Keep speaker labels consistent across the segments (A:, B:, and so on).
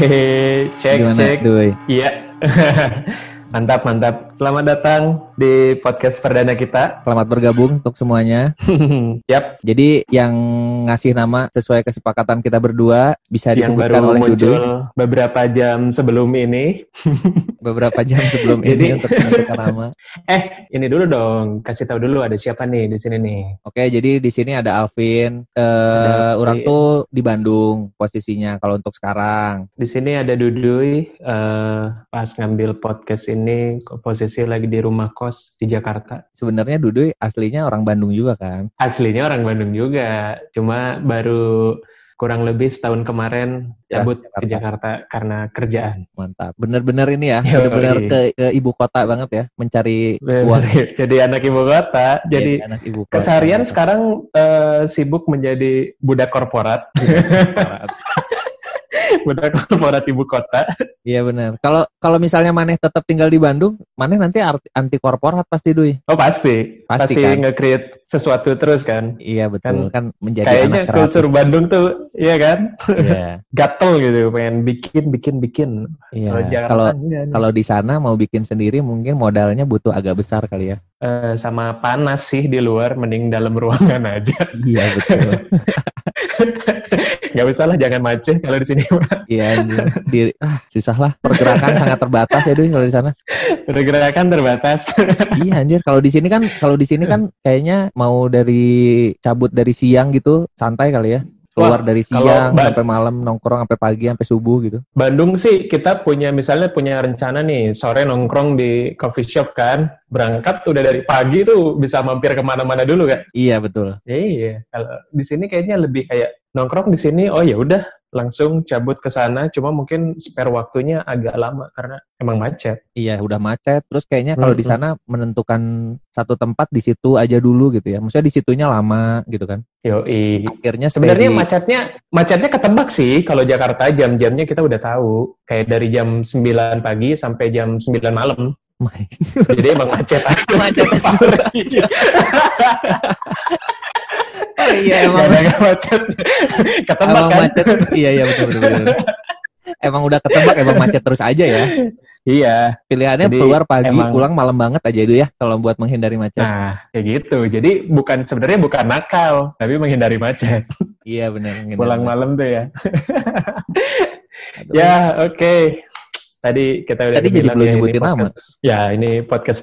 A: Oke, cek
B: Gimana,
A: cek. Iya. mantap mantap. Selamat datang di podcast perdana kita.
B: Selamat bergabung untuk semuanya.
A: Yap,
B: Jadi yang ngasih nama sesuai kesepakatan kita berdua bisa
A: yang
B: disebutkan
A: baru
B: oleh
A: muncul
B: Dudu
A: beberapa jam sebelum ini.
B: beberapa jam sebelum
A: Jadi-
B: ini untuk menentukan nama.
A: Eh, ini dulu dong. Kasih tahu dulu ada siapa nih di sini nih.
B: Oke, jadi di sini ada Alvin. Eh,
A: Ada
B: orang
A: Alvin.
B: tuh di Bandung posisinya kalau untuk sekarang.
A: Di sini ada Duduy. eh, pas ngambil podcast ini, posisi lagi di rumah kos di Jakarta.
B: Sebenarnya Dudu aslinya orang Bandung juga kan?
A: Aslinya orang Bandung juga, cuma baru kurang lebih setahun kemarin
B: Ya,
A: cabut ke
B: Jakarta.
A: Jakarta karena kerjaan.
B: Mantap. Bener-bener ini ya,
A: Yoi.
B: bener-bener ke, ke ibu kota banget ya, mencari uang.
A: Jadi anak ibu kota, jadi
B: Jadi anak ibu kota.
A: keseharian sekarang eh, sibuk menjadi budak korporat, budak korporat ibu kota.
B: Iya benar. Kalau kalau misalnya Maneh tetap tinggal di Bandung, Maneh nanti anti korporat pasti Dui.
A: Oh pasti,
B: Pasti
A: pasti,
B: kan?
A: nge-create sesuatu terus kan.
B: Iya betul kan, menjadi
A: Kayaknya
B: anak
A: kultur Bandung tuh, iya kan,
B: Iya.
A: gatel gitu, pengen bikin, bikin, bikin.
B: Iya.
A: Kalau Jakarta
B: Kalau
A: enggak nih.
B: kalau di sana mau bikin sendiri mungkin modalnya butuh agak besar kali ya.
A: Eh, sama panas sih di luar, mending dalam ruangan aja.
B: Iya betul.
A: Nggak usah lah, jangan macet kalau di sini.
B: Iya di ah susah lah pergerakan sangat terbatas ya Dui kalau di sana.
A: Pergerakan terbatas.
B: iya anjir kalau di sini kan kalau di sini kan kayaknya mau dari cabut dari siang gitu santai kali ya. Keluar
A: Wah,
B: dari siang sampai malam nongkrong sampai pagi sampai subuh gitu.
A: Bandung sih kita punya misalnya punya rencana nih sore nongkrong di coffee shop kan berangkat udah dari pagi tuh bisa mampir ke mana-mana dulu kan
B: Iya betul.
A: iya kalau di sini kayaknya lebih kayak nongkrong di sini oh ya udah langsung cabut ke sana cuma mungkin spare waktunya agak lama karena emang macet
B: Iya, udah macet. Terus kayaknya kalau di
A: Mm-mm.
B: sana menentukan satu tempat di situ aja dulu gitu ya. Maksudnya di situnya lama gitu kan.
A: yoi
B: Akhirnya
A: Sebenarnya macetnya macetnya ketebak sih kalau Jakarta jam-jamnya kita udah tahu kayak dari jam 9 pagi sampai jam 9 malam. Jadi emang macet.
B: Macet.
A: Iya.
B: Oh iya
A: Gak
B: emang
A: ada nggak macet. Ketebak
B: emang
A: kan?
B: macet. Iya iya betul betul. betul. emang udah ketebak emang macet terus aja ya.
A: Iya.
B: Pilihannya
A: Jadi,
B: keluar pagi,
A: emang-
B: pulang malam banget aja itu ya kalau buat menghindari macet.
A: Nah, kayak gitu. Jadi bukan sebenarnya bukan nakal, tapi menghindari macet.
B: Iya benar.
A: Pulang
B: macet.
A: malam tuh ya. Ya, oke. Tadi kita udah
B: Tadi jadi belum
A: ya,
B: nyebutin nama.
A: Ya, ini podcast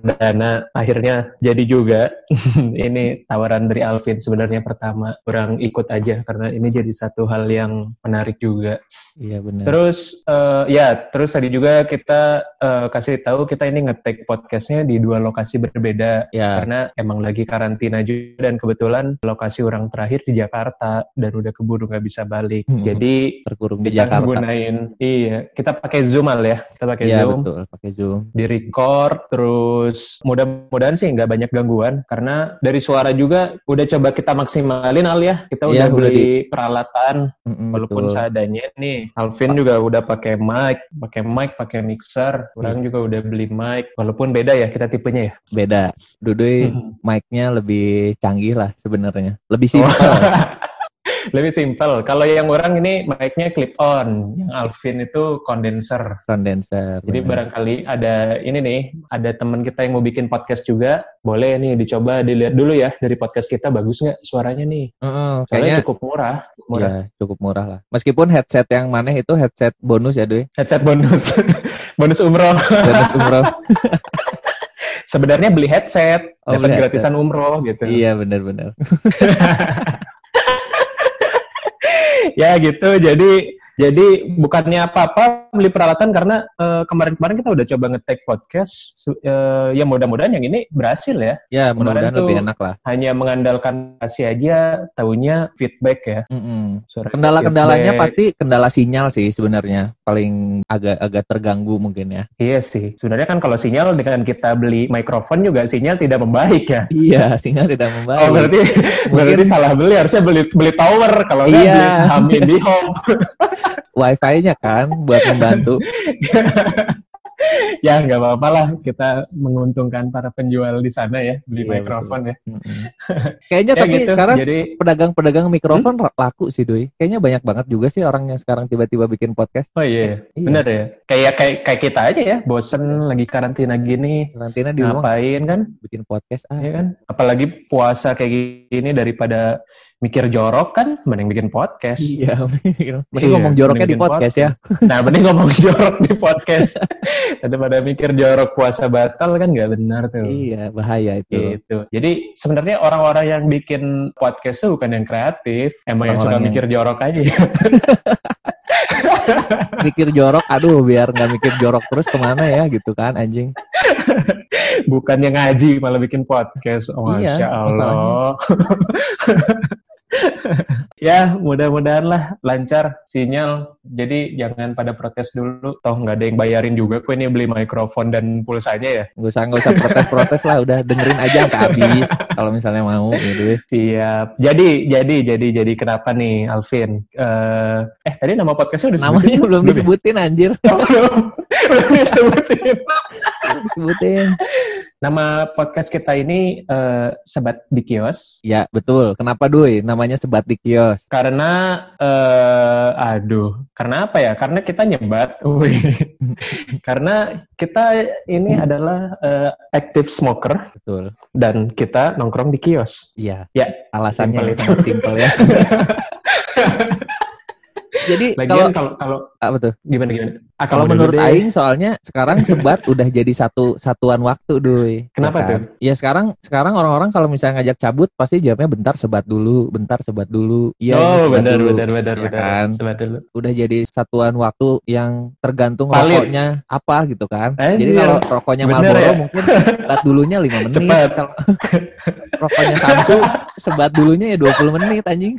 A: perdana akhirnya jadi juga. ini tawaran dari Alvin sebenarnya pertama. Kurang ikut aja karena ini jadi satu hal yang menarik juga.
B: Iya benar.
A: Terus eh, ya, terus tadi juga kita eh, kasih tahu kita ini ngetek podcastnya di dua lokasi berbeda
B: Ya.
A: karena emang lagi karantina juga dan kebetulan lokasi orang terakhir di Jakarta dan udah keburu nggak bisa balik.
B: Hmm.
A: Jadi
B: terkurung di Jakarta.
A: gunain iya kita pakai Zoom al ya kita pakai
B: Iya
A: Zoom
B: betul, pakai Zoom.
A: di record terus mudah-mudahan sih nggak banyak gangguan karena dari suara juga udah coba kita maksimalin al ya kita
B: Iya,
A: udah beli peralatan
B: Mm-mm,
A: walaupun
B: betul.
A: seadanya nih Alvin juga udah pakai mic pakai mic pakai mixer
B: Iya.
A: orang juga udah beli mic walaupun beda ya kita tipenya ya
B: beda. Dudui
A: Mhm.
B: mic-nya lebih canggih lah sebenarnya. Lebih
A: Oh. lebih simpel kalau yang orang ini mic-nya clip on yang Alvin itu condenser
B: Condenser.
A: Jadi
B: benar.
A: barangkali ada ini nih, ada teman kita yang mau bikin podcast juga, boleh nih dicoba dilihat dulu ya dari podcast kita bagus nggak suaranya nih?
B: Heeh,
A: Soalnya
B: kayaknya
A: cukup murah, murah.
B: ya cukup murah lah. Meskipun headset yang maneh itu headset bonus ya, Doi.
A: Headset bonus, bonus umroh.
B: Bonus umroh.
A: Sebenarnya beli headset,
B: Oh,
A: dapat gratisan umroh gitu.
B: iya, benar-benar.
A: ya gitu. Jadi jadi bukannya apa-apa beli peralatan karena eh, kemarin-kemarin kita udah coba ngetek podcast, eh, ya mudah-mudahan yang ini berhasil ya.
B: Ya, mudah-mudahan lebih enak lah.
A: Hanya mengandalkan kasih aja, taunya feedback ya. Suara
B: Kendala-kendalanya pasti kendala sinyal sih sebenarnya. Paling agak-agak terganggu mungkin ya.
A: Iya sih. Sebenarnya kan kalau sinyal dengan kita beli mikrofon juga sinyal tidak membaik ya.
B: Iya, sinyal tidak membaik.
A: Oh berarti berarti salah beli harusnya beli beli tower kalau nggak
B: Iya.
A: beli saham IndiHome.
B: Wifi-nya kan buat membantu.
A: ya nggak apa-apa lah kita menguntungkan para penjual di sana ya beli
B: Iya,
A: mikrofon ya.
B: Mm-mm. Kayaknya
A: Ya
B: tapi
A: gitu.
B: sekarang
A: Jadi
B: pedagang-pedagang mikrofon laku sih Doi. Kayaknya banyak banget juga sih orang yang sekarang tiba-tiba bikin podcast.
A: oh iya,
B: Iya.
A: bener ya. Kayak kayak kayak kita aja ya, bosen lagi karantina gini,
B: Karantina di rumah
A: ngapain kan?
B: bikin podcast ah.
A: Ya kan? Apalagi puasa kayak gini daripada mikir jorok kan, mending bikin podcast.
B: Iya, mending
A: Iya,
B: ngomong joroknya di
A: mending bikin
B: podcast ya.
A: Nah, mending ngomong jorok di podcast. daripada mikir jorok puasa batal kan nggak benar tuh.
B: Iya, bahaya itu.
A: Gitu. Jadi sebenarnya orang-orang yang bikin podcast tuh bukan yang kreatif, emang yang suka
B: yang-
A: mikir jorok aja.
B: Mikir jorok, aduh biar nggak mikir jorok terus ke mana ya gitu kan anjing.
A: bukan yang ngaji malah bikin podcast. Oh,
B: Iya,
A: Masya Allah. ya, mudah-mudahan lah lancar sinyal. Jadi jangan pada protes dulu. Toh nggak ada yang bayarin juga. Kue ini beli mikrofon dan pulsanya ya.
B: Nggak usah nggak usah protes-protes lah, udah dengerin aja sampai habis kalau misalnya mau gitu.
A: Siap. Jadi, jadi, jadi, jadi kenapa nih, Alvin? Eh, eh tadi nama podcastnya udah
B: Namanya
A: disebutin
B: belum
A: ya?
B: disebutin anjir,
A: Oh, belum, belum disebutin.
B: disebutin.
A: Nama podcast kita ini eh, Sebat di Kios.
B: Ya betul. Kenapa Doi? Namanya sebat di kios.
A: Karena, eh, aduh, karena apa ya? Karena kita nyebat. Karena kita ini adalah eh, active smoker
B: Betul.
A: dan kita nongkrong di kios.
B: Iya.
A: Ya,
B: Alasannya
A: simpel itu.
B: sangat simpel ya. Jadi
A: Lagian kalau kalau
B: apa tuh?
A: gimana gimana? Ah,
B: Kalau menurut
A: deh.
B: Aing soalnya sekarang sebat udah jadi satu satuan waktu doi.
A: Kenapa
B: Ya kan? Ya sekarang sekarang orang-orang kalau misalnya ngajak cabut pasti jawabnya bentar sebat dulu, bentar sebat dulu. Iya ini
A: oh,
B: sebat
A: benar,
B: dulu.
A: benar, benar,
B: Ya
A: benar.
B: kan?
A: Sebat dulu.
B: Udah jadi satuan waktu yang tergantung
A: Valid.
B: rokoknya apa gitu kan. Jadi
A: Anjir.
B: kalau rokoknya Marlboro
A: ya?
B: mungkin sebat dulunya 5 menit.
A: Cepat.
B: Kalau rokoknya Samsung sebat dulunya ya 20 menit anjing.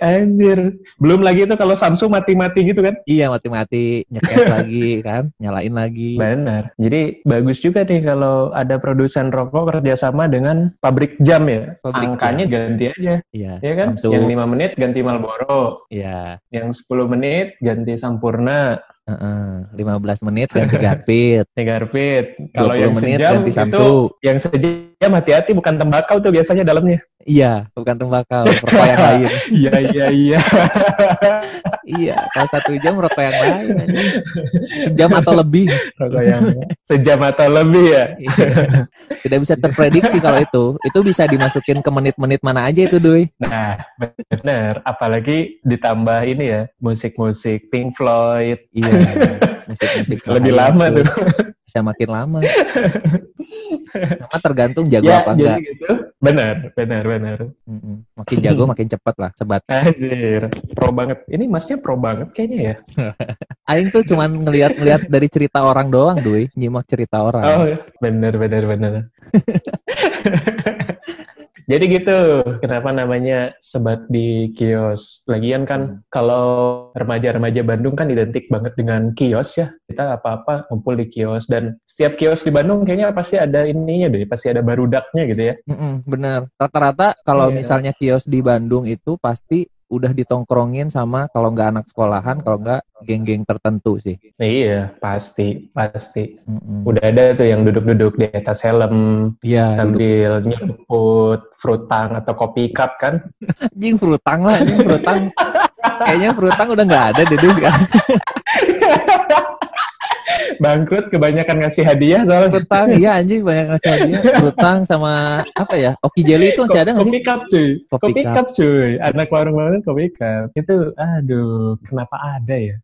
A: Anjir. Belum lagi itu kalau Samsung mati-mati gitu kan.
B: iya mati-mati nyekes lagi kan, nyalain lagi.
A: Benar. Jadi bagus juga nih kalau ada produsen rokok kerjasama dengan pabrik jam ya.
B: Pabrik
A: Angkanya ganti aja,
B: Iya.
A: ya kan?
B: Samsung.
A: Yang 5 menit ganti Marlboro,
B: Iya.
A: yang 10 menit ganti Sampurna,
B: Heeh, 15 menit ganti Garpit.
A: Negarpit. Kalau
B: 20
A: yang
B: menit
A: sejam
B: ganti
A: itu
B: Samsu.
A: yang sejam hati-hati bukan tembakau tuh biasanya dalamnya.
B: Iya, bukan tembakau, rokok yang lain.
A: Iya iya iya.
B: Iya, kalau satu jam rokok yang lain. Sejam atau lebih.
A: rokok yang sejam atau lebih ya.
B: Iya. Tidak bisa terprediksi kalau itu. Itu bisa dimasukin ke menit-menit mana aja itu, Doi.
A: Nah, bener. Apalagi ditambah ini ya, musik-musik Pink Floyd.
B: Iya. Musik-musik
A: lebih lama
B: itu.
A: tuh.
B: Bisa makin lama. Sama tergantung jago
A: ya,
B: apa enggak.
A: gitu. Benar, benar, benar.
B: Mm-mm. Makin jago makin cepat lah, sebat.
A: Anjir, pro banget. Ini masnya pro banget kayaknya ya.
B: Aing tuh cuman ngelihat-ngelihat dari cerita orang doang, Doi. Nyimak cerita orang.
A: Oh, benar, benar, benar. Jadi gitu, kenapa namanya sebat di kios. Lagian kan kalau remaja-remaja Bandung kan identik banget dengan kios ya. Kita apa-apa ngumpul di kios dan setiap kios di Bandung kayaknya pasti ada ininya deh, pasti ada barudaknya gitu ya.
B: Mm-mm, bener. Rata-rata kalau
A: Iya.
B: misalnya kios di Bandung itu pasti udah ditongkrongin sama kalau nggak anak sekolahan, kalau nggak geng-geng tertentu sih.
A: Iya, pasti, pasti.
B: Mm-mm.
A: Udah ada tuh yang duduk-duduk di atas helm
B: Iya,
A: sambil nyemput frutang atau kopi cup kan.
B: anjing frutang lah, anjing frutang. Kayaknya frutang udah nggak ada deh sekarang.
A: Bangkrut kebanyakan ngasih hadiah soalnya.
B: Frutang, iya anjing banyak ngasih hadiah. Frutang sama apa ya? Oki jelly itu masih ada nggak sih?
A: Kopi cup cuy.
B: Kopi
A: Kopi
B: cup.
A: cup cuy. Anak warung-warung kopi cup. Itu aduh, kenapa ada ya?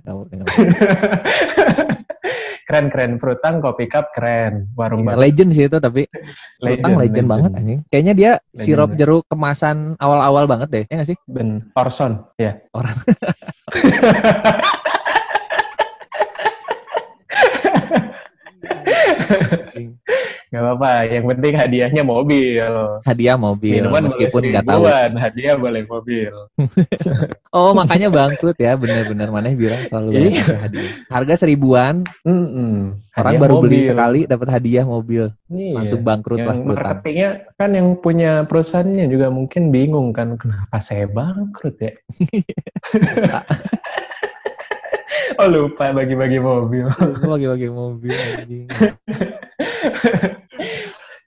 A: Keren keren frutang kopi cup keren. Warung banget.
B: legend sih itu tapi frutang legend, banget anjing. Kayaknya dia
A: Legend
B: sirup jeruk kemasan awal-awal banget deh, ya nggak sih?
A: Ben Orson ya.
B: Orang.
A: Gak apa-apa. Yang penting hadiahnya mobil.
B: Hadiah mobil,
A: Minuman
B: meskipun nggak tahu.
A: hadiah boleh mobil.
B: Oh makanya bangkrut ya, bener-bener mana bilang kalau banyak ngasih hadiah. Harga seribuan,
A: Mm-mm.
B: orang
A: Hadiah
B: baru beli
A: mobil.
B: sekali dapat hadiah mobil,
A: Iya.
B: langsung bangkrut
A: yang
B: lah
A: marketingnya kan yang punya perusahaannya juga mungkin bingung kan kenapa saya bangkrut ya oh lupa bagi-bagi mobil.
B: Bagi-bagi mobil.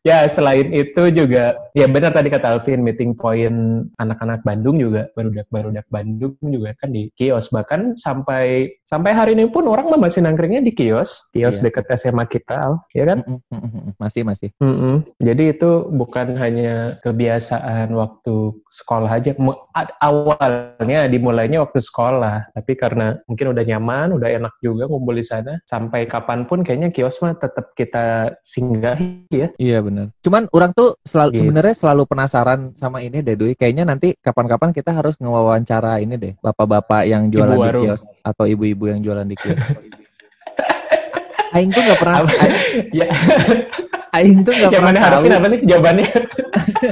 A: Ya, selain itu juga, ya benar tadi kata Alvin, meeting point anak-anak Bandung juga, barudak-barudak Bandung juga kan di kios. Bahkan sampai sampai hari ini pun orang mah masih nangkringnya di kios, kios
B: Iya.
A: deket SMA kita, Al. ya kan?
B: Mm, mm, mm, mm. Masih masih.
A: Jadi itu bukan hanya kebiasaan waktu sekolah aja. Awalnya dimulainya waktu sekolah, tapi karena mungkin udah nyaman, udah enak juga ngumpul di sana. Sampai kapan pun kayaknya kios mah tetap kita singgahi ya.
B: Iya benar. Cuman orang tuh selalu
A: Gitu.
B: sebenarnya selalu penasaran sama ini deh Dwi. Kayaknya nanti kapan-kapan kita harus ngewawancara ini deh, bapak-bapak yang jualan
A: Ibu
B: di
A: warung.
B: kios atau ibu-ibu yang jualan di kios. Aing tuh nggak pernah,
A: Apa?
B: Aing,
A: Ya,
B: Aing tuh nggak
A: yang
B: pernah
A: mana
B: tahu.
A: harapin apa nih jawabannya?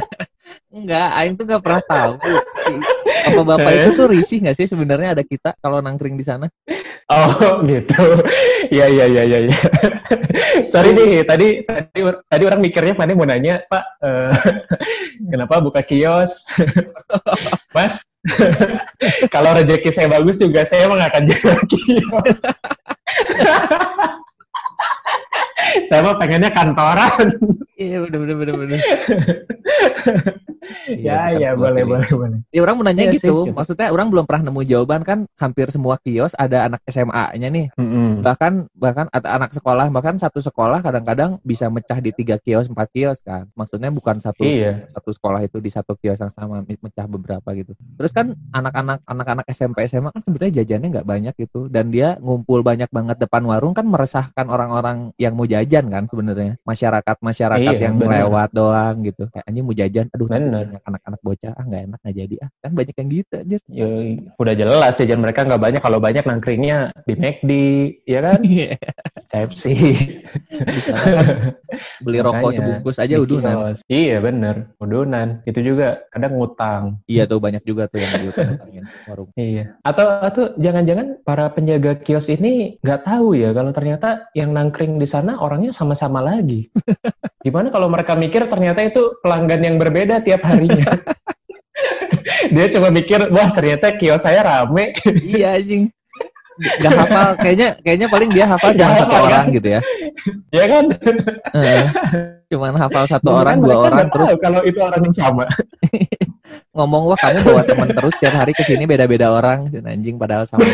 B: Enggak, Aing tuh nggak pernah tahu. Apa bapak itu tuh risih nggak sih sebenarnya ada kita kalau nangkring di sana?
A: Oh gitu. Ya ya ya ya. ya. Sorry nih, tadi tadi tadi orang mikirnya mana mau nanya, Pak, eh, kenapa buka kios? Mas, kalau rezeki saya bagus juga saya emang akan jaga kios. saya mah pengennya kantoran.
B: Iya bener bener bener bener.
A: Ya
B: Iya,
A: ya
B: bukan
A: boleh boleh boleh.
B: Ya orang mau nanya
A: Iya sih,
B: gitu,
A: gitu.
B: maksudnya orang belum pernah nemu jawaban kan hampir semua kios ada anak SMA-nya nih.
A: Mm-mm.
B: Bahkan bahkan atau anak sekolah bahkan satu sekolah kadang-kadang bisa mecah di tiga kios, empat kios kan. Maksudnya bukan satu
A: Iya.
B: satu sekolah itu di satu kios yang sama me- mecah beberapa gitu. Terus kan anak-anak anak-anak SMP SMA kan sebenarnya jajannya nggak banyak gitu dan dia ngumpul banyak banget depan warung kan meresahkan orang-orang yang mau jajan kan sebenarnya. Masyarakat masyarakat
A: Iya,
B: yang
A: bener.
B: lewat doang gitu. Kayak anjing mau jajan, aduh
A: Bener.
B: Banyak anak-anak bocah ah nggak enak nggak jadi ah. Kan banyak yang gitu anjir.
A: Ya, udah jelas jajan mereka nggak banyak kalau banyak nangkringnya di McD ya kan KFC
B: beli rokok
A: Makanya,
B: sebungkus aja udunan.
A: kios. iya bener. Udunan. Itu juga kadang ngutang.
B: Iya tuh banyak juga tuh yang diutang-utangin warung.
A: iya. Atau atau jangan-jangan para penjaga kios ini nggak tahu ya kalau ternyata yang nangkring di sana orangnya sama-sama lagi. Gimana kalau mereka mikir ternyata itu pelanggan yang berbeda tiap harinya? Dia cuma mikir wah ternyata kios saya rame.
B: Iya anjing. Gak hafal, kayaknya kayaknya paling dia hafal
A: Nggak
B: cuma satu
A: kan?
B: orang gitu ya.
A: ya kan
B: Heeh. Cuman hafal satu
A: Bahkan
B: orang, dua orang
A: nggak
B: terus
A: kalau itu orang yang sama
B: ngomong wah kamu bawa teman terus tiap hari ke sini beda-beda orang dan anjing padahal sama.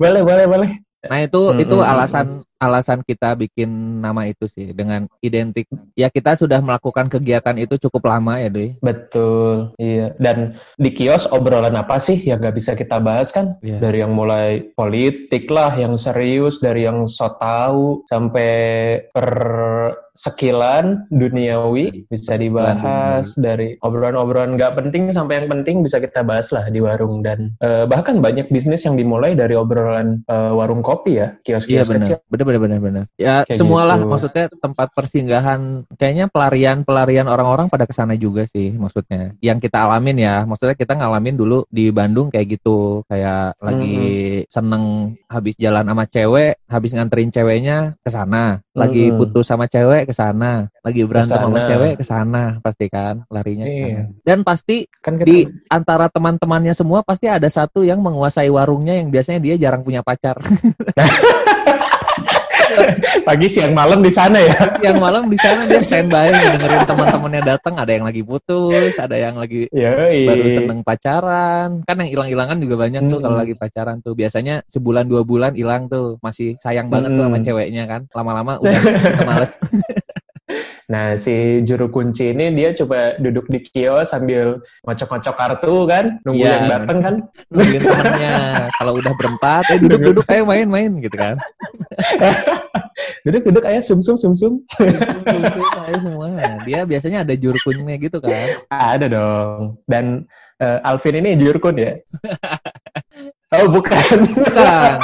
A: boleh, boleh, boleh.
B: Nah itu itu
A: mm, mm,
B: alasan alasan kita bikin nama itu sih dengan identik. Ya kita sudah melakukan kegiatan itu cukup lama ya Doi.
A: Betul, iya. Dan di kios obrolan apa sih yang nggak bisa kita bahas kan?
B: Iya.
A: Dari yang mulai politik lah, yang serius, dari yang so tahu sampai per sekilan duniawi bisa dibahas dari obrolan-obrolan nggak penting sampai yang penting bisa kita bahas lah di warung dan eh, bahkan banyak bisnis yang dimulai dari obrolan eh, warung kopi ya
B: Iya
A: kios-kios
B: benar,
A: kecil
B: benar benar benar. Ya
A: Kayak
B: semualah
A: gitu.
B: maksudnya tempat persinggahan. Kayaknya pelarian pelarian orang-orang pada ke sana juga sih maksudnya. Yang kita alamin ya, maksudnya kita ngalamin dulu di Bandung kayak gitu, kayak lagi seneng habis jalan sama cewek, habis nganterin ceweknya ke sana, lagi
A: Mm-mm.
B: putus sama cewek ke sana, lagi berantem sama
A: sana.
B: cewek ke sana, pasti kan larinya
A: Iya.
B: Dan pasti
A: kan kita
B: di antara teman-temannya semua pasti ada satu yang menguasai warungnya yang biasanya dia jarang punya pacar.
A: pagi siang malam di sana ya
B: siang malam di sana dia standby dengerin teman-temannya datang ada yang lagi putus ada yang lagi
A: Yoi.
B: baru seneng pacaran kan yang hilang-hilangan juga banyak tuh
A: Mm.
B: kalau lagi pacaran tuh biasanya sebulan dua bulan hilang tuh masih sayang banget tuh sama
A: Mm.
B: ceweknya kan lama-lama udah udah males
A: Nah, si juru kunci ini dia coba duduk di kios sambil ngocok-ngocok kartu kan, nunggu
B: Iya,
A: yang dateng kan.
B: nungguin temennya kalau udah berempat eh duduk-duduk ayo main-main gitu kan
A: Duduk-duduk ayah sum-sum sum-sum.
B: semua dia biasanya ada juru kunci gitu kan
A: Ada dong. Dan eh, Alvin ini juru kun ya? oh, bukan.
B: bukan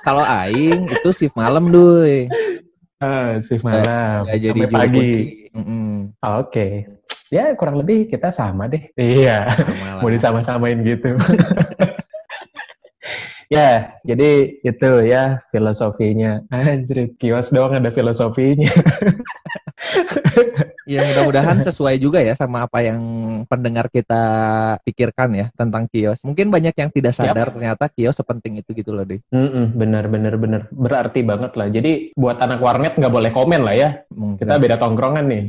B: kalau aing itu shift malam duy
A: Ah, shift malam.
B: Nggak jadi
A: Sampai pagi.
B: Mm-mm.
A: Ah, Oke. Ya, kurang lebih kita sama deh. Iya.
B: Sama
A: mau disama-samain gitu. ya, jadi itu ya filosofinya. Anjir, kios doang ada filosofinya.
B: Ya mudah-mudahan sesuai juga ya sama apa yang pendengar kita pikirkan ya tentang kios. Mungkin banyak yang tidak sadar yep. ternyata kios sepenting itu gitu loh deh.
A: Mm -mm, bener bener bener berarti banget lah. Jadi buat anak warnet nggak boleh komen lah ya. Mungkin. Kita beda tongkrongan nih.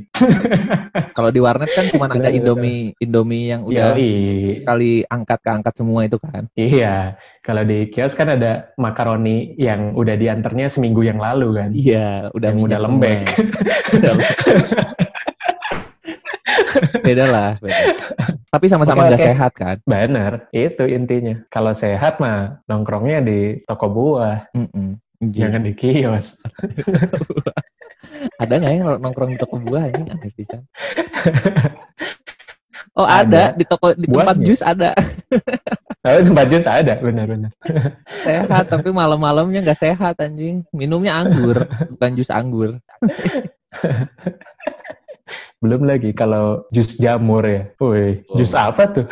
B: Kalau di warnet kan cuma ada Indomie Indomie yang udah Yoi. sekali angkat ke angkat semua itu kan.
A: Iya. Kalau di kios kan ada makaroni yang udah diantarnya seminggu yang lalu kan.
B: Iya, udah
A: yang udah lembek.
B: beda lah. Beda. Tapi sama-sama nggak okay, sehat kan?
A: Bener, itu intinya. Kalau sehat mah nongkrongnya di toko buah, mm -mm. jangan di kios.
B: ada nggak yang nongkrong di toko buah ini aneh bisa? Oh ada, ada. di toko di tempat jus ada.
A: Oh, tempat jus ada, benar-benar.
B: sehat, tapi malam-malamnya nggak sehat anjing. Minumnya anggur, bukan jus anggur.
A: Belum lagi kalau jus jamur ya. Woi, oh. jus apa tuh?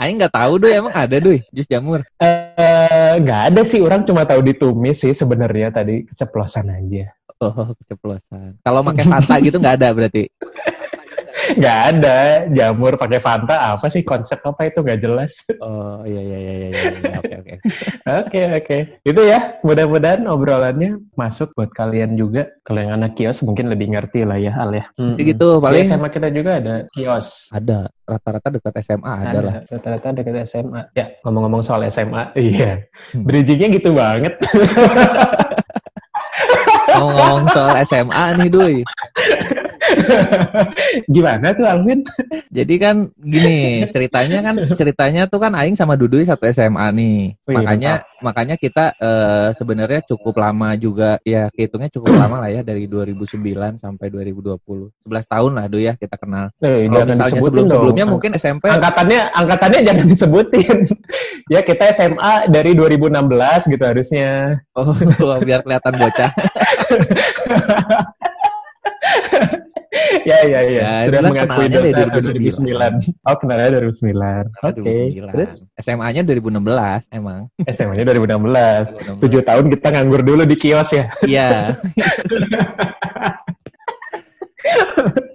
B: Aing nggak tahu doi emang ada doi jus jamur.
A: Eh nggak ada sih orang cuma tahu ditumis sih sebenarnya tadi keceplosan aja.
B: Oh keceplosan. Kalau pakai Fanta gitu nggak ada berarti?
A: nggak ada. Jamur pakai Fanta apa sih konsep apa itu? Nggak jelas.
B: Oh iya iya iya iya, iya, iya. oke oke.
A: Oke oke. Itu ya mudah-mudahan obrolannya masuk buat kalian juga. Kalau yang anak kios mungkin lebih ngerti lah ya Al ya.
B: Hmm. gitu paling
A: sama kita juga ada kios.
B: Ada. Rata-rata dekat SMA ada, ada lah.
A: rata-rata dekat SMA ya ngomong-ngomong soal SMA iya. Hmm. bridgingnya gitu banget.
B: Ngomong soal SMA nih Dui
A: Gimana tuh Alvin?
B: Jadi kan gini, ceritanya kan ceritanya tuh kan aing sama Dudui satu SMA nih. Oh, iya, makanya mantap. makanya kita uh, sebenarnya cukup lama juga ya hitungnya cukup lama lah ya dari 2009 sampai 2020. 11 tahun lah Duh ya kita kenal.
A: Eh, Kalau misalnya sebelum-sebelumnya
B: mungkin SMP
A: angkatannya angkatannya jangan disebutin. ya kita SMA dari 2016 gitu harusnya.
B: Oh, biar kelihatan bocah.
A: ya ya ya. Sudah mengakui dosa 2009. 2009. Oh, kenalnya 2009. Oke. Okay. Terus
B: SMA-nya 2016 emang.
A: SMA-nya 2016. 7 tahun kita nganggur dulu di kios ya.
B: Iya.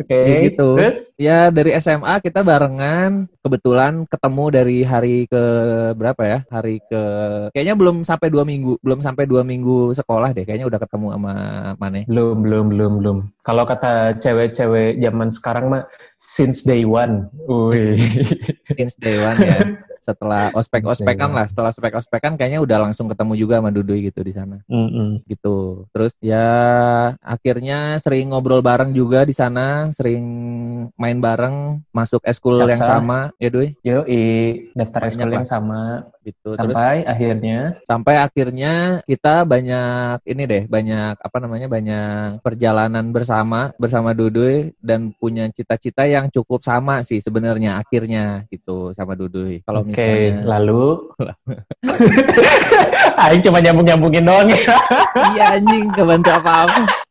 A: Oke. Okay,
B: gitu. Terus? Ya dari SMA kita barengan. Kebetulan ketemu dari hari ke berapa ya? Hari ke kayaknya belum sampai dua minggu, belum sampai dua minggu sekolah deh. Kayaknya udah ketemu sama Mane.
A: Belum, belum, belum, belum. Kalau kata cewek-cewek zaman sekarang mah since day one. Wih.
B: Since day one ya. setelah ospek-ospekan lah, setelah ospek-ospekan kayaknya udah langsung ketemu juga sama Dudui gitu di sana.
A: Mm -hmm.
B: Gitu. Terus ya akhirnya sering ngobrol bareng juga di sana, sering main bareng, masuk eskul yang sama, ya Dui?
A: Yo, i daftar eskul yang sama gitu. Sampai Terus, akhirnya
B: sampai akhirnya kita banyak ini deh, banyak apa namanya? banyak perjalanan bersama bersama Dudui dan punya cita-cita yang cukup sama sih sebenarnya akhirnya gitu sama Dudui.
A: Kalau Oke, okay, lalu Aing cuma nyambung-nyambungin doang ya.
B: iya anjing, kebantu apa-apa.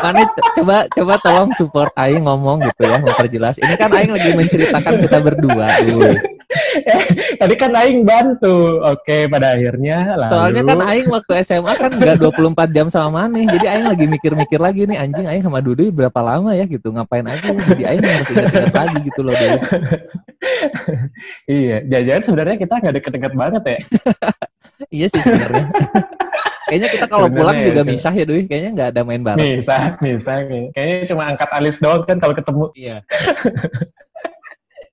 B: Mana coba coba tolong support Aing ngomong gitu ya, memperjelas. Ini kan Aing lagi menceritakan kita berdua.
A: Eh, tadi kan Aing bantu. Oke, pada akhirnya
B: lalu... Soalnya kan Aing waktu SMA kan nggak 24 jam sama Maneh. Jadi Aing lagi mikir-mikir lagi nih anjing Aing sama Dudu berapa lama ya gitu. Ngapain aja jadi Aing harus ingat-ingat lagi gitu loh dulu.
A: iya, jajan sebenarnya kita nggak deket-deket banget ya.
B: iya sih sebenarnya. Kayaknya kita kalau pulang ya, juga misah ya Dwi. Kayaknya nggak ada main bareng.
A: Misah, misah. Kayaknya cuma angkat alis doang kan kalau ketemu.
B: Iya.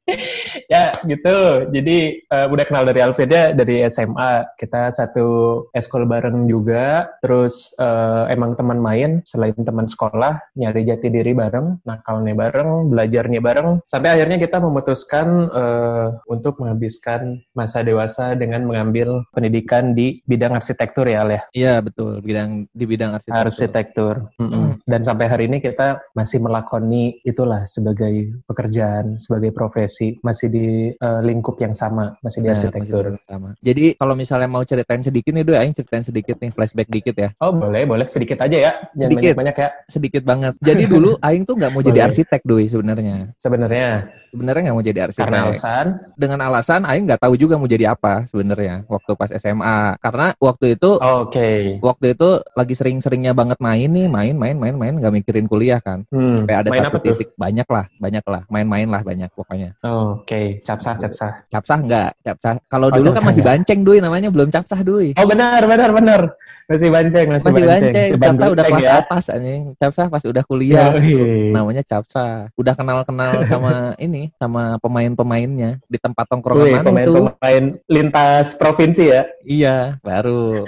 A: ya gitu. Jadi uh, udah kenal dari Alfreda dari SMA. Kita satu eskol bareng juga. Terus uh, emang teman main selain teman sekolah, nyari jati diri bareng, nakalnya bareng, belajarnya bareng. Sampai akhirnya kita memutuskan uh, untuk menghabiskan masa dewasa dengan mengambil pendidikan di bidang arsitektur ya, Al ya.
B: Iya betul, bidang di bidang arsitektur.
A: Arsitektur. Mm -mm. Dan sampai hari ini kita masih melakoni itulah sebagai pekerjaan, sebagai profesi sih, masih di uh, lingkup yang sama, masih di
B: Nah,
A: arsitektur.
B: masih sama. Jadi kalau misalnya mau ceritain sedikit nih, Doi, aing ceritain sedikit nih, flashback dikit ya.
A: Oh boleh, boleh sedikit aja ya, jangan
B: Sedikit.
A: banyak-banyak ya.
B: Sedikit banget. Jadi dulu aing tuh nggak mau jadi arsitek, Doi, sebenarnya.
A: Sebenarnya
B: Sebenarnya nggak mau jadi arsitek.
A: karena alasan,
B: Dengan alasan aing nggak tahu juga mau jadi apa sebenarnya waktu pas SMA. Karena waktu itu
A: oke,
B: waktu itu lagi sering-seringnya banget main nih, main, main, main, main, nggak mikirin kuliah kan.
A: hmm,
B: Sampai ada
A: main
B: satu
A: tuh?
B: titik banyak lah, banyak lah, main-main lah banyak pokoknya.
A: Oke, capsah, capsah.
B: Capsah nggak, capsah. Kalau
A: Oh,
B: dulu kan
A: capsah
B: masih banceng doi namanya belum capsah doi.
A: Oh benar, benar, benar. Masih banceng, masih,
B: Masih banceng,
A: Ceban
B: capsah udah kelas
A: ya.
B: atas anjing. Capsah pas udah kuliah.
A: Yoi.
B: namanya Capsa. Udah kenal-kenal sama ini, sama pemain-pemainnya di tempat
A: Wih,
B: tongkrongan mana itu.
A: pemain-pemain lintas provinsi ya.
B: Iya, baru.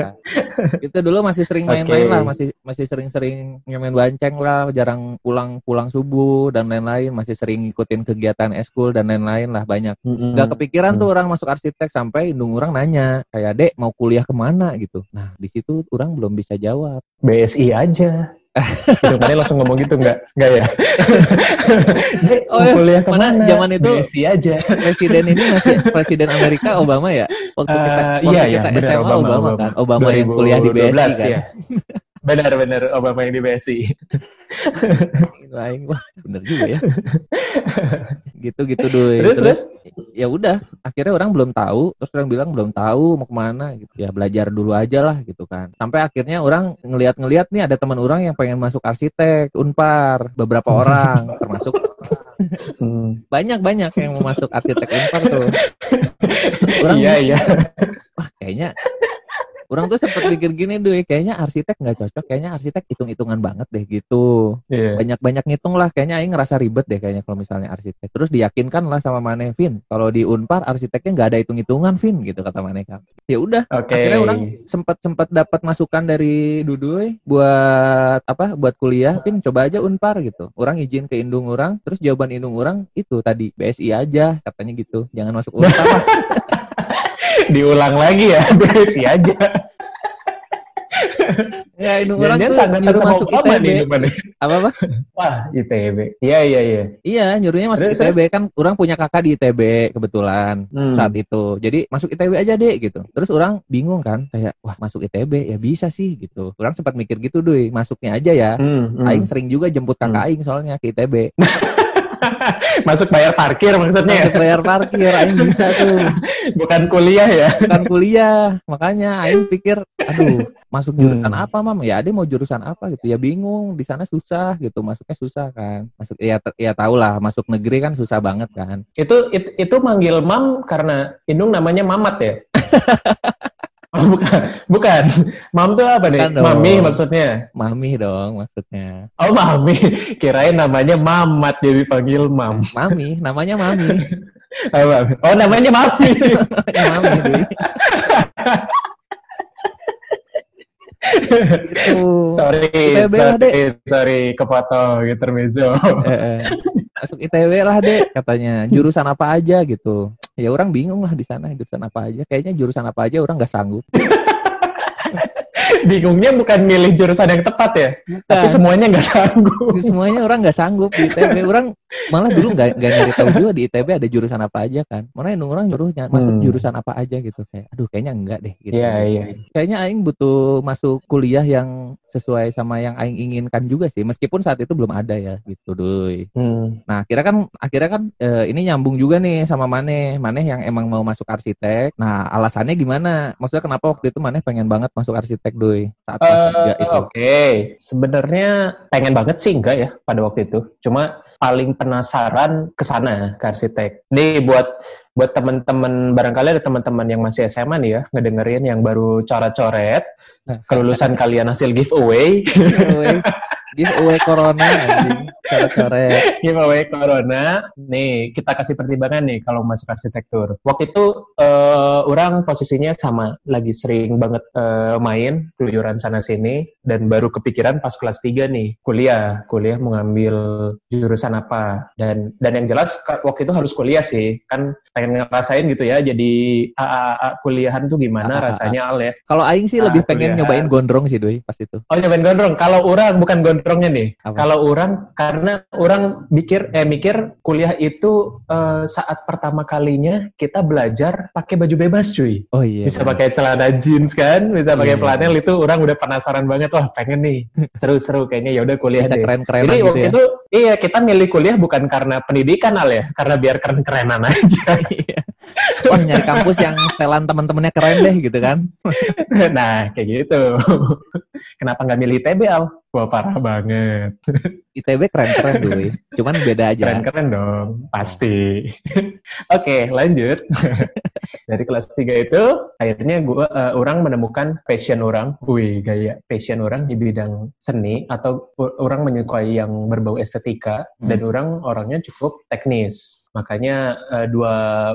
B: Itu dulu masih sering main-main
A: Oke.
B: lah, masih masih sering-sering main banceng lah, jarang pulang-pulang subuh dan lain-lain, masih sering ngikutin kegiatan eskul dan lain-lain lah banyak.
A: Mm-mm.
B: Gak kepikiran
A: Hmm.
B: tuh orang masuk arsitek sampai indung orang nanya, kayak dek mau kuliah ke mana gitu. Nah di situ orang belum bisa jawab.
A: BSI aja. Mana langsung ngomong gitu nggak? Nggak ya? Dek,
B: Oh, iya.
A: kuliah
B: Mana
A: ke mana?
B: zaman itu-
A: BSI aja.
B: Presiden ini masih presiden Amerika Obama ya? Waktu
A: Eh,
B: kita, waktu
A: iya, iya,
B: kita
A: benar,
B: SMA Obama, kan? Obama yang kuliah di BSI
A: 2012,
B: kan?
A: ya. Benar-benar Obama yang di BSI.
B: Aing, wah bener juga ya. Gitu-gitu doi.
A: Terus,
B: Terus, ya udah, akhirnya orang belum tahu, terus orang bilang belum tahu mau ke mana gitu. Ya belajar dulu aja lah gitu kan. Sampai akhirnya orang ngeliat-ngeliat nih ada teman orang yang pengen masuk arsitek, Unpar, beberapa orang termasuk
A: Hmm.
B: banyak-banyak yang mau masuk arsitek Unpar tuh. Terus orang
A: Iya, iya.
B: wah kayaknya orang tuh sempet mikir gini deh kayaknya arsitek nggak cocok kayaknya arsitek hitung-hitungan banget deh gitu.
A: Iya.
B: banyak-banyak ngitung lah kayaknya aing ngerasa ribet deh kayaknya kalau misalnya arsitek. Terus diyakinkan lah sama Mane Vin kalau di Unpar arsiteknya nggak ada hitung-hitungan Vin gitu kata Mane kan. Ya udah
A: Oke.
B: akhirnya orang sempat sempat dapat masukan dari Duduy buat apa buat kuliah Vin coba aja Unpar gitu. Orang izin ke indung orang terus jawaban indung orang itu tadi BSI aja katanya gitu. Jangan masuk Unpar. lah
A: diulang lagi ya, BSI aja.
B: ya indung orang tuh nyuruh masuk ITB
A: nih,
B: apa apa
A: Wah, ITB. Iya, iya, iya.
B: Iya, nyuruhnya masuk
A: Terus,
B: ITB kan orang punya kakak di ITB kebetulan
A: Hmm.
B: saat itu. Jadi masuk ITB aja deh gitu. Terus orang bingung kan, kayak wah masuk ITB ya bisa sih gitu. Orang sempat mikir gitu deh, masuknya aja ya.
A: Hmm, hmm.
B: Aing sering juga jemput kakak Aing soalnya ke ITB.
A: Masuk bayar parkir maksudnya ya?
B: Masuk bayar parkir, Aing bisa tuh.
A: Bukan kuliah ya?
B: Bukan kuliah. Makanya Aing pikir, aduh masuk jurusan
A: Hmm.
B: apa mam? Ya dia mau jurusan apa gitu. Ya bingung, di sana susah gitu. Masuknya susah kan. Masuk ya ya tau lah, masuk negeri kan susah banget kan.
A: Itu, itu itu manggil mam karena Indung namanya Mamat ya? oh, bukan, bukan. Mam tuh apa nih?
B: Bukan dong.
A: Mami maksudnya.
B: Mami dong maksudnya.
A: Oh, Mami. Kirain namanya Mamat jadi panggil Mam.
B: Mami, namanya Mami.
A: Oh, Mami. Oh, namanya Mami.
B: Mami Dwi. gitu.
A: sorry, sorry, sorry, kepotong.
B: Eh, eh. Masuk ITW lah dek katanya. Jurusan apa aja gitu. Ya orang bingung lah di sana jurusan apa aja. Kayaknya jurusan apa aja orang nggak sanggup.
A: Bingungnya bukan milih jurusan yang tepat ya, tapi
B: Bukan.
A: semuanya nggak sanggup.
B: Semuanya orang nggak sanggup di ITB. Orang malah dulu nggak nggak nyari tahu juga di ITB ada jurusan apa aja kan. Mana yang orang nyuruh ny- masuk
A: Hmm.
B: jurusan apa aja gitu kayak. Aduh kayaknya enggak deh gitu.
A: Iya, iya.
B: Kayaknya Aing butuh masuk kuliah yang sesuai sama yang Aing inginkan juga sih. Meskipun saat itu belum ada ya gitu doi.
A: Hmm.
B: Nah, akhirnya kan akhirnya kan eh, ini nyambung juga nih sama Maneh. Maneh yang emang mau masuk arsitek. Nah, alasannya gimana? Maksudnya kenapa waktu itu Maneh pengen banget masuk arsitek, doi? Saat kelas tiga itu.
A: Oke, sebenarnya pengen banget sih enggak ya pada waktu itu. Cuma paling penasaran ke sana ke arsitek. Nih buat buat teman-teman barangkali ada teman-teman yang masih SMA nih ya ngedengerin yang baru coret-coret kelulusan kalian hasil giveaway
B: Giveaway, corona anjing. Coret-coret.
A: giveaway corona. Nih kita kasih pertimbangan nih kalau masuk arsitektur. Waktu itu eh, orang posisinya sama lagi sering banget eh, main keluyuran sana sini dan baru kepikiran pas kelas 3 nih kuliah kuliah mau ngambil jurusan apa dan dan yang jelas waktu itu harus kuliah sih kan pengen ngerasain gitu ya jadi AAA kuliahan tuh gimana
B: AAA.
A: rasanya al ya
B: Kalau Aing sih
A: Ah,
B: lebih pengen
A: kuliahan.
B: nyobain gondrong sih, doi, pas itu.
A: oh nyobain gondrong kalau orang bukan gondrong nongkrongnya nih. Kalau orang karena orang mikir eh mikir kuliah itu eh, saat pertama kalinya kita belajar pakai baju bebas cuy.
B: Oh iya.
A: bisa pakai celana jeans kan, bisa pakai
B: Iya.
A: flanel itu orang udah penasaran banget wah pengen nih seru-seru kayaknya ya udah kuliah
B: bisa
A: deh.
B: keren-keren
A: Jadi
B: gitu
A: waktu
B: ya.
A: itu iya kita milih kuliah bukan karena pendidikan al ya, karena biar keren-kerenan aja.
B: Wah nyari kampus yang setelan teman-temannya keren deh gitu kan.
A: nah kayak gitu. Kenapa nggak milih TB al? Wah parah banget.
B: ITB keren-keren dulu. Cuman beda aja.
A: Keren-keren dong, pasti. Oke, lanjut. Dari kelas 3 itu, akhirnya gua eh, orang menemukan passion orang, wih gaya passion orang di bidang seni atau orang menyukai yang berbau estetika
B: Hmm.
A: dan orang orangnya cukup teknis. Makanya eh, dua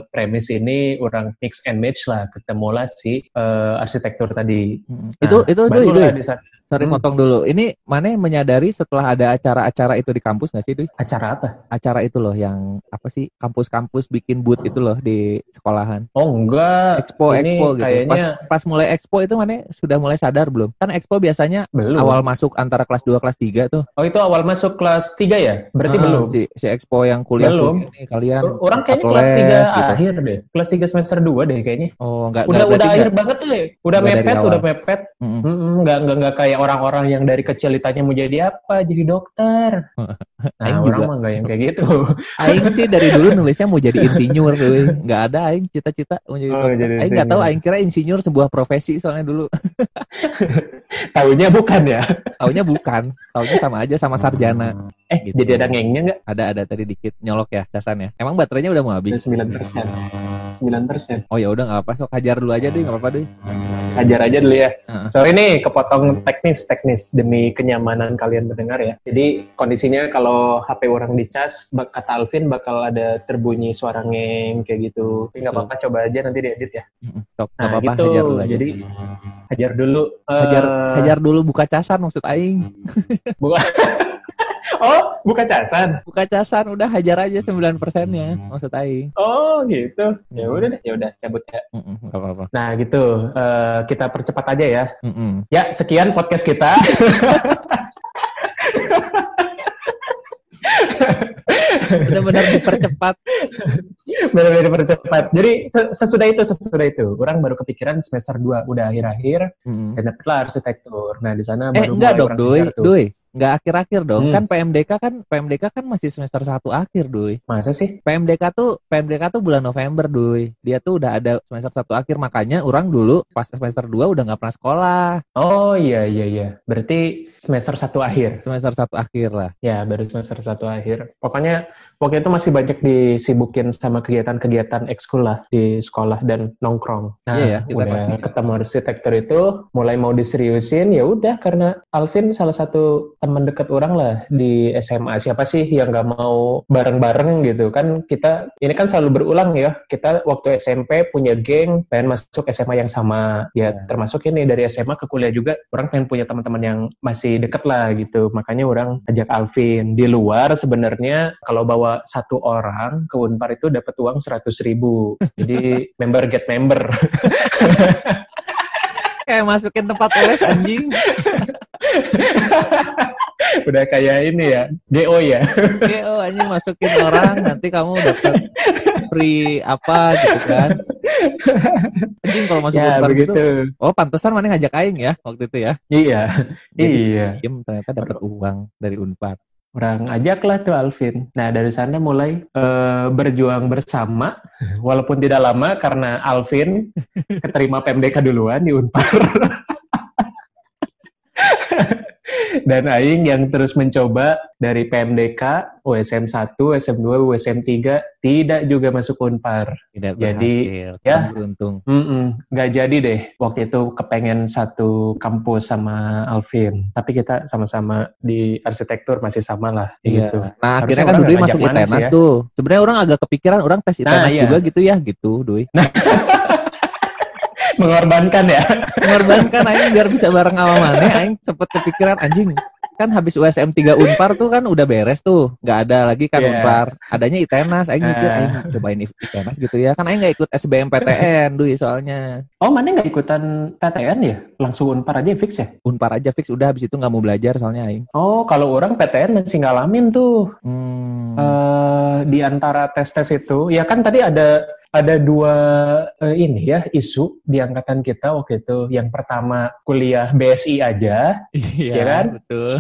A: premis ini orang mix and match lah, ketemulah si eh, arsitektur tadi.
B: Mm.
A: Nah,
B: itu itu Doi.
A: di saat-
B: Sorry
A: Hmm.
B: potong dulu. Ini mana menyadari setelah ada acara-acara itu di kampus nggak sih, Doi?
A: acara apa?
B: Acara itu loh yang apa sih kampus-kampus bikin booth itu loh di sekolahan.
A: Oh enggak,
B: Expo,
A: ini
B: expo gitu. Pas,
A: kayaknya
B: pas mulai expo itu mana sudah mulai sadar belum? Kan expo biasanya
A: belum.
B: awal masuk antara kelas 2 kelas 3 tuh.
A: Oh itu awal masuk kelas 3 ya? Berarti
B: Ah,
A: belum?
B: Si, si expo yang kuliah
A: Belum.
B: kuliah nih kalian.
A: Orang kayaknya kelas 3
B: les gitu.
A: akhir deh. Kelas 3 semester 2 deh kayaknya.
B: Oh, enggak
A: Udah
B: enggak
A: udah akhir
B: enggak.
A: banget deh. Udah mepet, udah mepet.
B: Mm-mm.
A: Mm-mm, Nggak, nggak, nggak kayak orang-orang yang dari kecil ditanya mau jadi apa? Jadi dokter. Nah,
B: Aing
A: orang
B: juga.
A: mah nggak yang kayak gitu.
B: Aing sih dari dulu nulisnya mau jadi insinyur. Nggak ada aing cita-cita mau jadi
A: Oh, jadi
B: Aing nggak tahu aing kira insinyur sebuah profesi soalnya dulu.
A: Taunya bukan ya?
B: Taunya bukan. Taunya sama aja sama sarjana.
A: Eh,
B: Gitu.
A: jadi ada ngengnya nggak?
B: Ada ada tadi dikit nyolok ya casannya. Emang baterainya udah mau habis?
A: 9 persen. 9 persen.
B: Oh ya udah nggak apa sok hajar dulu aja deh nggak apa-apa deh.
A: Ajar aja dulu ya.
B: Heeh.
A: Sorry nih, kepotong teknis-teknis demi kenyamanan kalian mendengar ya. Jadi kondisinya kalau HP orang dicas, kata Alvin bakal ada terbunyi suara ngeng kayak gitu. Tapi nggak apa-apa, coba aja nanti diedit ya.
B: Sok nggak
A: Nah
B: apa-apa
A: gitu,
B: hajar dulu aja.
A: jadi hajar dulu.
B: hajar
A: eh,
B: hajar dulu buka casan maksud aing.
A: Buka. oh, buka casan.
B: Buka casan udah hajar aja 9 persennya maksud aing.
A: Oh, gitu. Ya
B: Hmm.
A: udah deh, ya udah cabut ya.
B: Mm-mm, nggak apa-apa.
A: Nah, gitu. Eh, kita percepat aja ya.
B: Mm-mm.
A: Ya, sekian podcast kita.
B: Benar-benar dipercepat.
A: Benar-benar percepat. Jadi se- sesudah itu, sesudah itu, orang baru kepikiran semester 2 udah akhir-akhir
B: Mm-mm.
A: dan dapetlah arsitektur. Nah, di sana
B: Eh
A: baru
B: enggak dong,
A: orang
B: Doi. Doi, enggak akhir-akhir dong.
A: Hmm.
B: Kan PMDK kan PMDK kan masih semester 1 akhir, Doi.
A: Masa sih?
B: PMDK tuh PMDK tuh bulan November, Doi. Dia tuh udah ada semester 1 akhir, makanya orang dulu pas semester 2 udah nggak pernah sekolah.
A: Oh iya iya iya. Berarti semester 1 akhir.
B: Semester 1 akhir lah.
A: Ya, baru semester 1 akhir. Pokoknya waktu itu masih banyak disibukin sama kegiatan-kegiatan ekskul lah di sekolah dan nongkrong. Nah,
B: Iya ya, kita
A: udah ketemu arsitektur itu mulai mau diseriusin ya udah karena Alvin salah satu teman dekat orang lah di SMA. Siapa sih yang nggak mau bareng-bareng gitu kan kita ini kan selalu berulang ya. Kita waktu SMP punya geng pengen masuk SMA yang sama. Ya,
B: Ya.
A: termasuk ini dari SMA ke kuliah juga orang pengen punya teman-teman yang masih deket lah gitu. Makanya orang ajak Alvin. Di luar sebenarnya kalau bawa satu orang ke Unpar itu dapat uang 100 ribu. Jadi member get member.
B: Kayak masukin tempat les anjing.
A: Udah kayak ini ya, GO ya.
B: Oh anjing masukin orang nanti kamu dapat free apa gitu kan. Anjing kalau masuk
A: ya
B: gitu. Oh, pantesan mana ngajak aing ya waktu itu ya.
A: Iya,
B: Jadi
A: iya.
B: diem ternyata dapat uang dari Unpar.
A: Orang ajaklah tuh Alvin. Nah dari sana mulai eh, berjuang bersama, walaupun tidak lama karena Alvin keterima PMDK duluan di Unpar. Dan Aing yang terus mencoba dari PMDK, USM 1, USM 2, USM 3, tidak juga masuk Unpar.
B: Tidak
A: Jadi,
B: berhasil.
A: ya.
B: Beruntung.
A: Mm-mm, nggak jadi deh. Waktu itu kepengen satu kampus sama Alvin. Tapi kita sama-sama di arsitektur masih sama lah.
B: Iya.
A: Gitu.
B: Nah, akhirnya kan
A: nggak
B: masuk ITENAS
A: ya?
B: tuh. Sebenarnya orang agak kepikiran orang tes
A: Nah,
B: ITENAS
A: iya.
B: juga gitu ya, gitu, Dui.
A: Mengorbankan ya.
B: Mengorbankan aing biar bisa bareng sama mana, aing sempet kepikiran anjing. kan habis USM 3 Unpar tuh kan udah beres tuh. Nggak ada lagi kan
A: Yeah.
B: Unpar. Adanya ITENAS. Aing mikir,
A: Ah.
B: aing cobain ITENAS gitu ya. Kan aing nggak ikut SBMPTN dulu soalnya.
A: Oh, mana nggak ikutan PTN ya? Langsung unpar aja fix ya?
B: Unpar aja fix udah habis itu nggak mau belajar soalnya aing.
A: Oh, kalau orang PTN masih ngalamin tuh.
B: Hmm.
A: eh di antara tes-tes itu, ya kan tadi ada ada dua eh, ini ya isu di angkatan kita waktu itu. Yang pertama kuliah BSI aja,
B: Iya
A: ya kan?
B: Betul.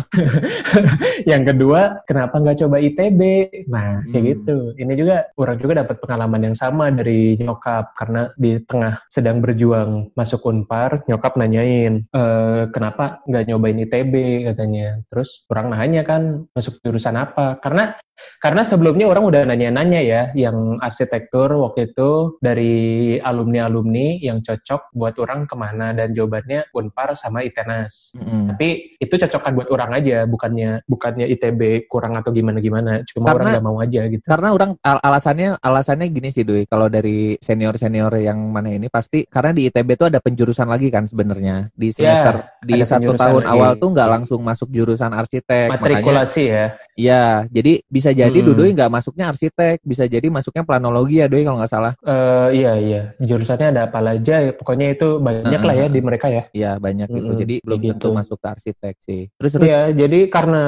A: yang kedua kenapa nggak coba ITB? Nah kayak
B: Hmm.
A: gitu. Ini juga orang juga dapat pengalaman yang sama dari nyokap karena di tengah sedang berjuang masuk unpar, nyokap nanyain eh kenapa nggak nyobain ITB katanya. Terus orang nanya kan masuk jurusan apa? Karena karena sebelumnya orang udah nanya-nanya ya, yang arsitektur waktu itu dari alumni-alumni yang cocok buat orang ke mana dan jawabannya Unpar sama ITENAS.
B: Mm-mm.
A: Tapi itu cocokan buat orang aja, bukannya bukannya ITB kurang atau gimana-gimana. Cuma
B: Karena-
A: orang nggak mau aja gitu.
B: Karena orang al- alasannya alasannya gini sih Doi, kalau dari senior senior yang mana ini pasti karena di ITB tuh ada penjurusan lagi kan sebenarnya di semester di
A: ada
B: satu tahun
A: lagi.
B: awal tuh nggak langsung masuk jurusan arsitek makanya
A: Matrikulasi ya.
B: ya jadi bisa jadi
A: Hmm.
B: Doi nggak masuknya arsitek bisa jadi masuknya planologi ya Doi kalau nggak salah
A: Eh, iya iya, jurusannya ada apa aja. Pokoknya itu banyak lah ya di mereka ya.
B: ya banyak gitu jadi belum
A: kayak
B: tentu
A: gitu.
B: masuk ke arsitek sih terus terus
A: Iya, jadi karena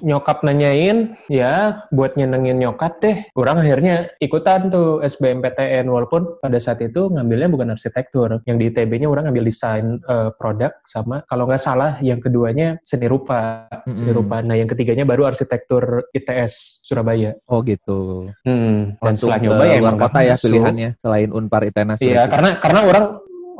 A: nyokap nanyain, ya buat nyenengin nyokap deh, orang akhirnya ikutan tuh SBMPTN walaupun pada saat itu ngambilnya bukan arsitektur, yang di ITB-nya orang ngambil desain eh, produk sama kalau nggak salah yang keduanya seni rupa, seni rupa. Nah yang ketiganya baru arsitektur ITS Surabaya.
B: oh gitu
A: Hmm, dan
B: langsung
A: setelah nyoba ya
B: luar kota ya
A: masuk.
B: pilihannya selain Unpar ITENAS
A: Iya,
B: berarti.
A: karena karena orang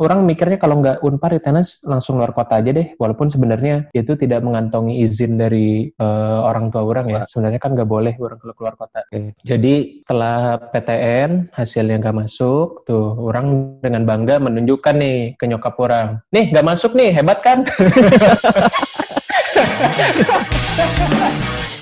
A: orang mikirnya kalau nggak Unpar ITENAS langsung luar kota aja deh. Walaupun sebenarnya itu tidak mengantongi izin dari eh, orang tua orang ya. Sebenarnya kan nggak boleh orang keluar keluar kota.
B: Oke.
A: Jadi setelah PTN hasilnya nggak masuk, tuh orang dengan bangga menunjukkan nih ke nyokap orang. Nih nggak masuk nih, hebat kan?